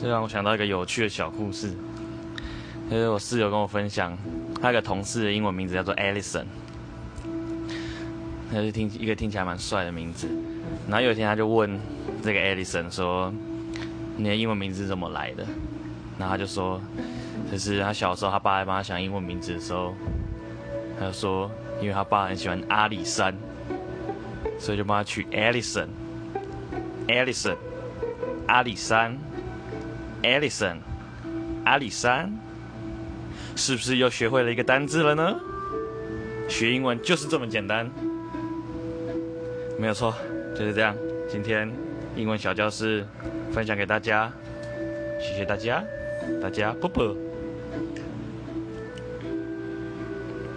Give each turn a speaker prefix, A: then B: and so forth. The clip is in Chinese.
A: 这让我想到一个有趣的小故事，就是我室友跟我分享，他有个同事的英文名字叫做 Alison，他是听一个听起来蛮帅的名字。然后有一天他就问这个 Alison 说：“你的英文名字是怎么来的？”然后他就说：“就是他小时候他爸在帮他想英文名字的时候，他就说，因为他爸很喜欢阿里山，所以就帮他取 Alison，Alison，阿里山。” Alison，阿里山，是不是又学会了一个单字了呢？学英文就是这么简单，没有错，就是这样。今天英文小教室分享给大家，谢谢大家，大家啵啵。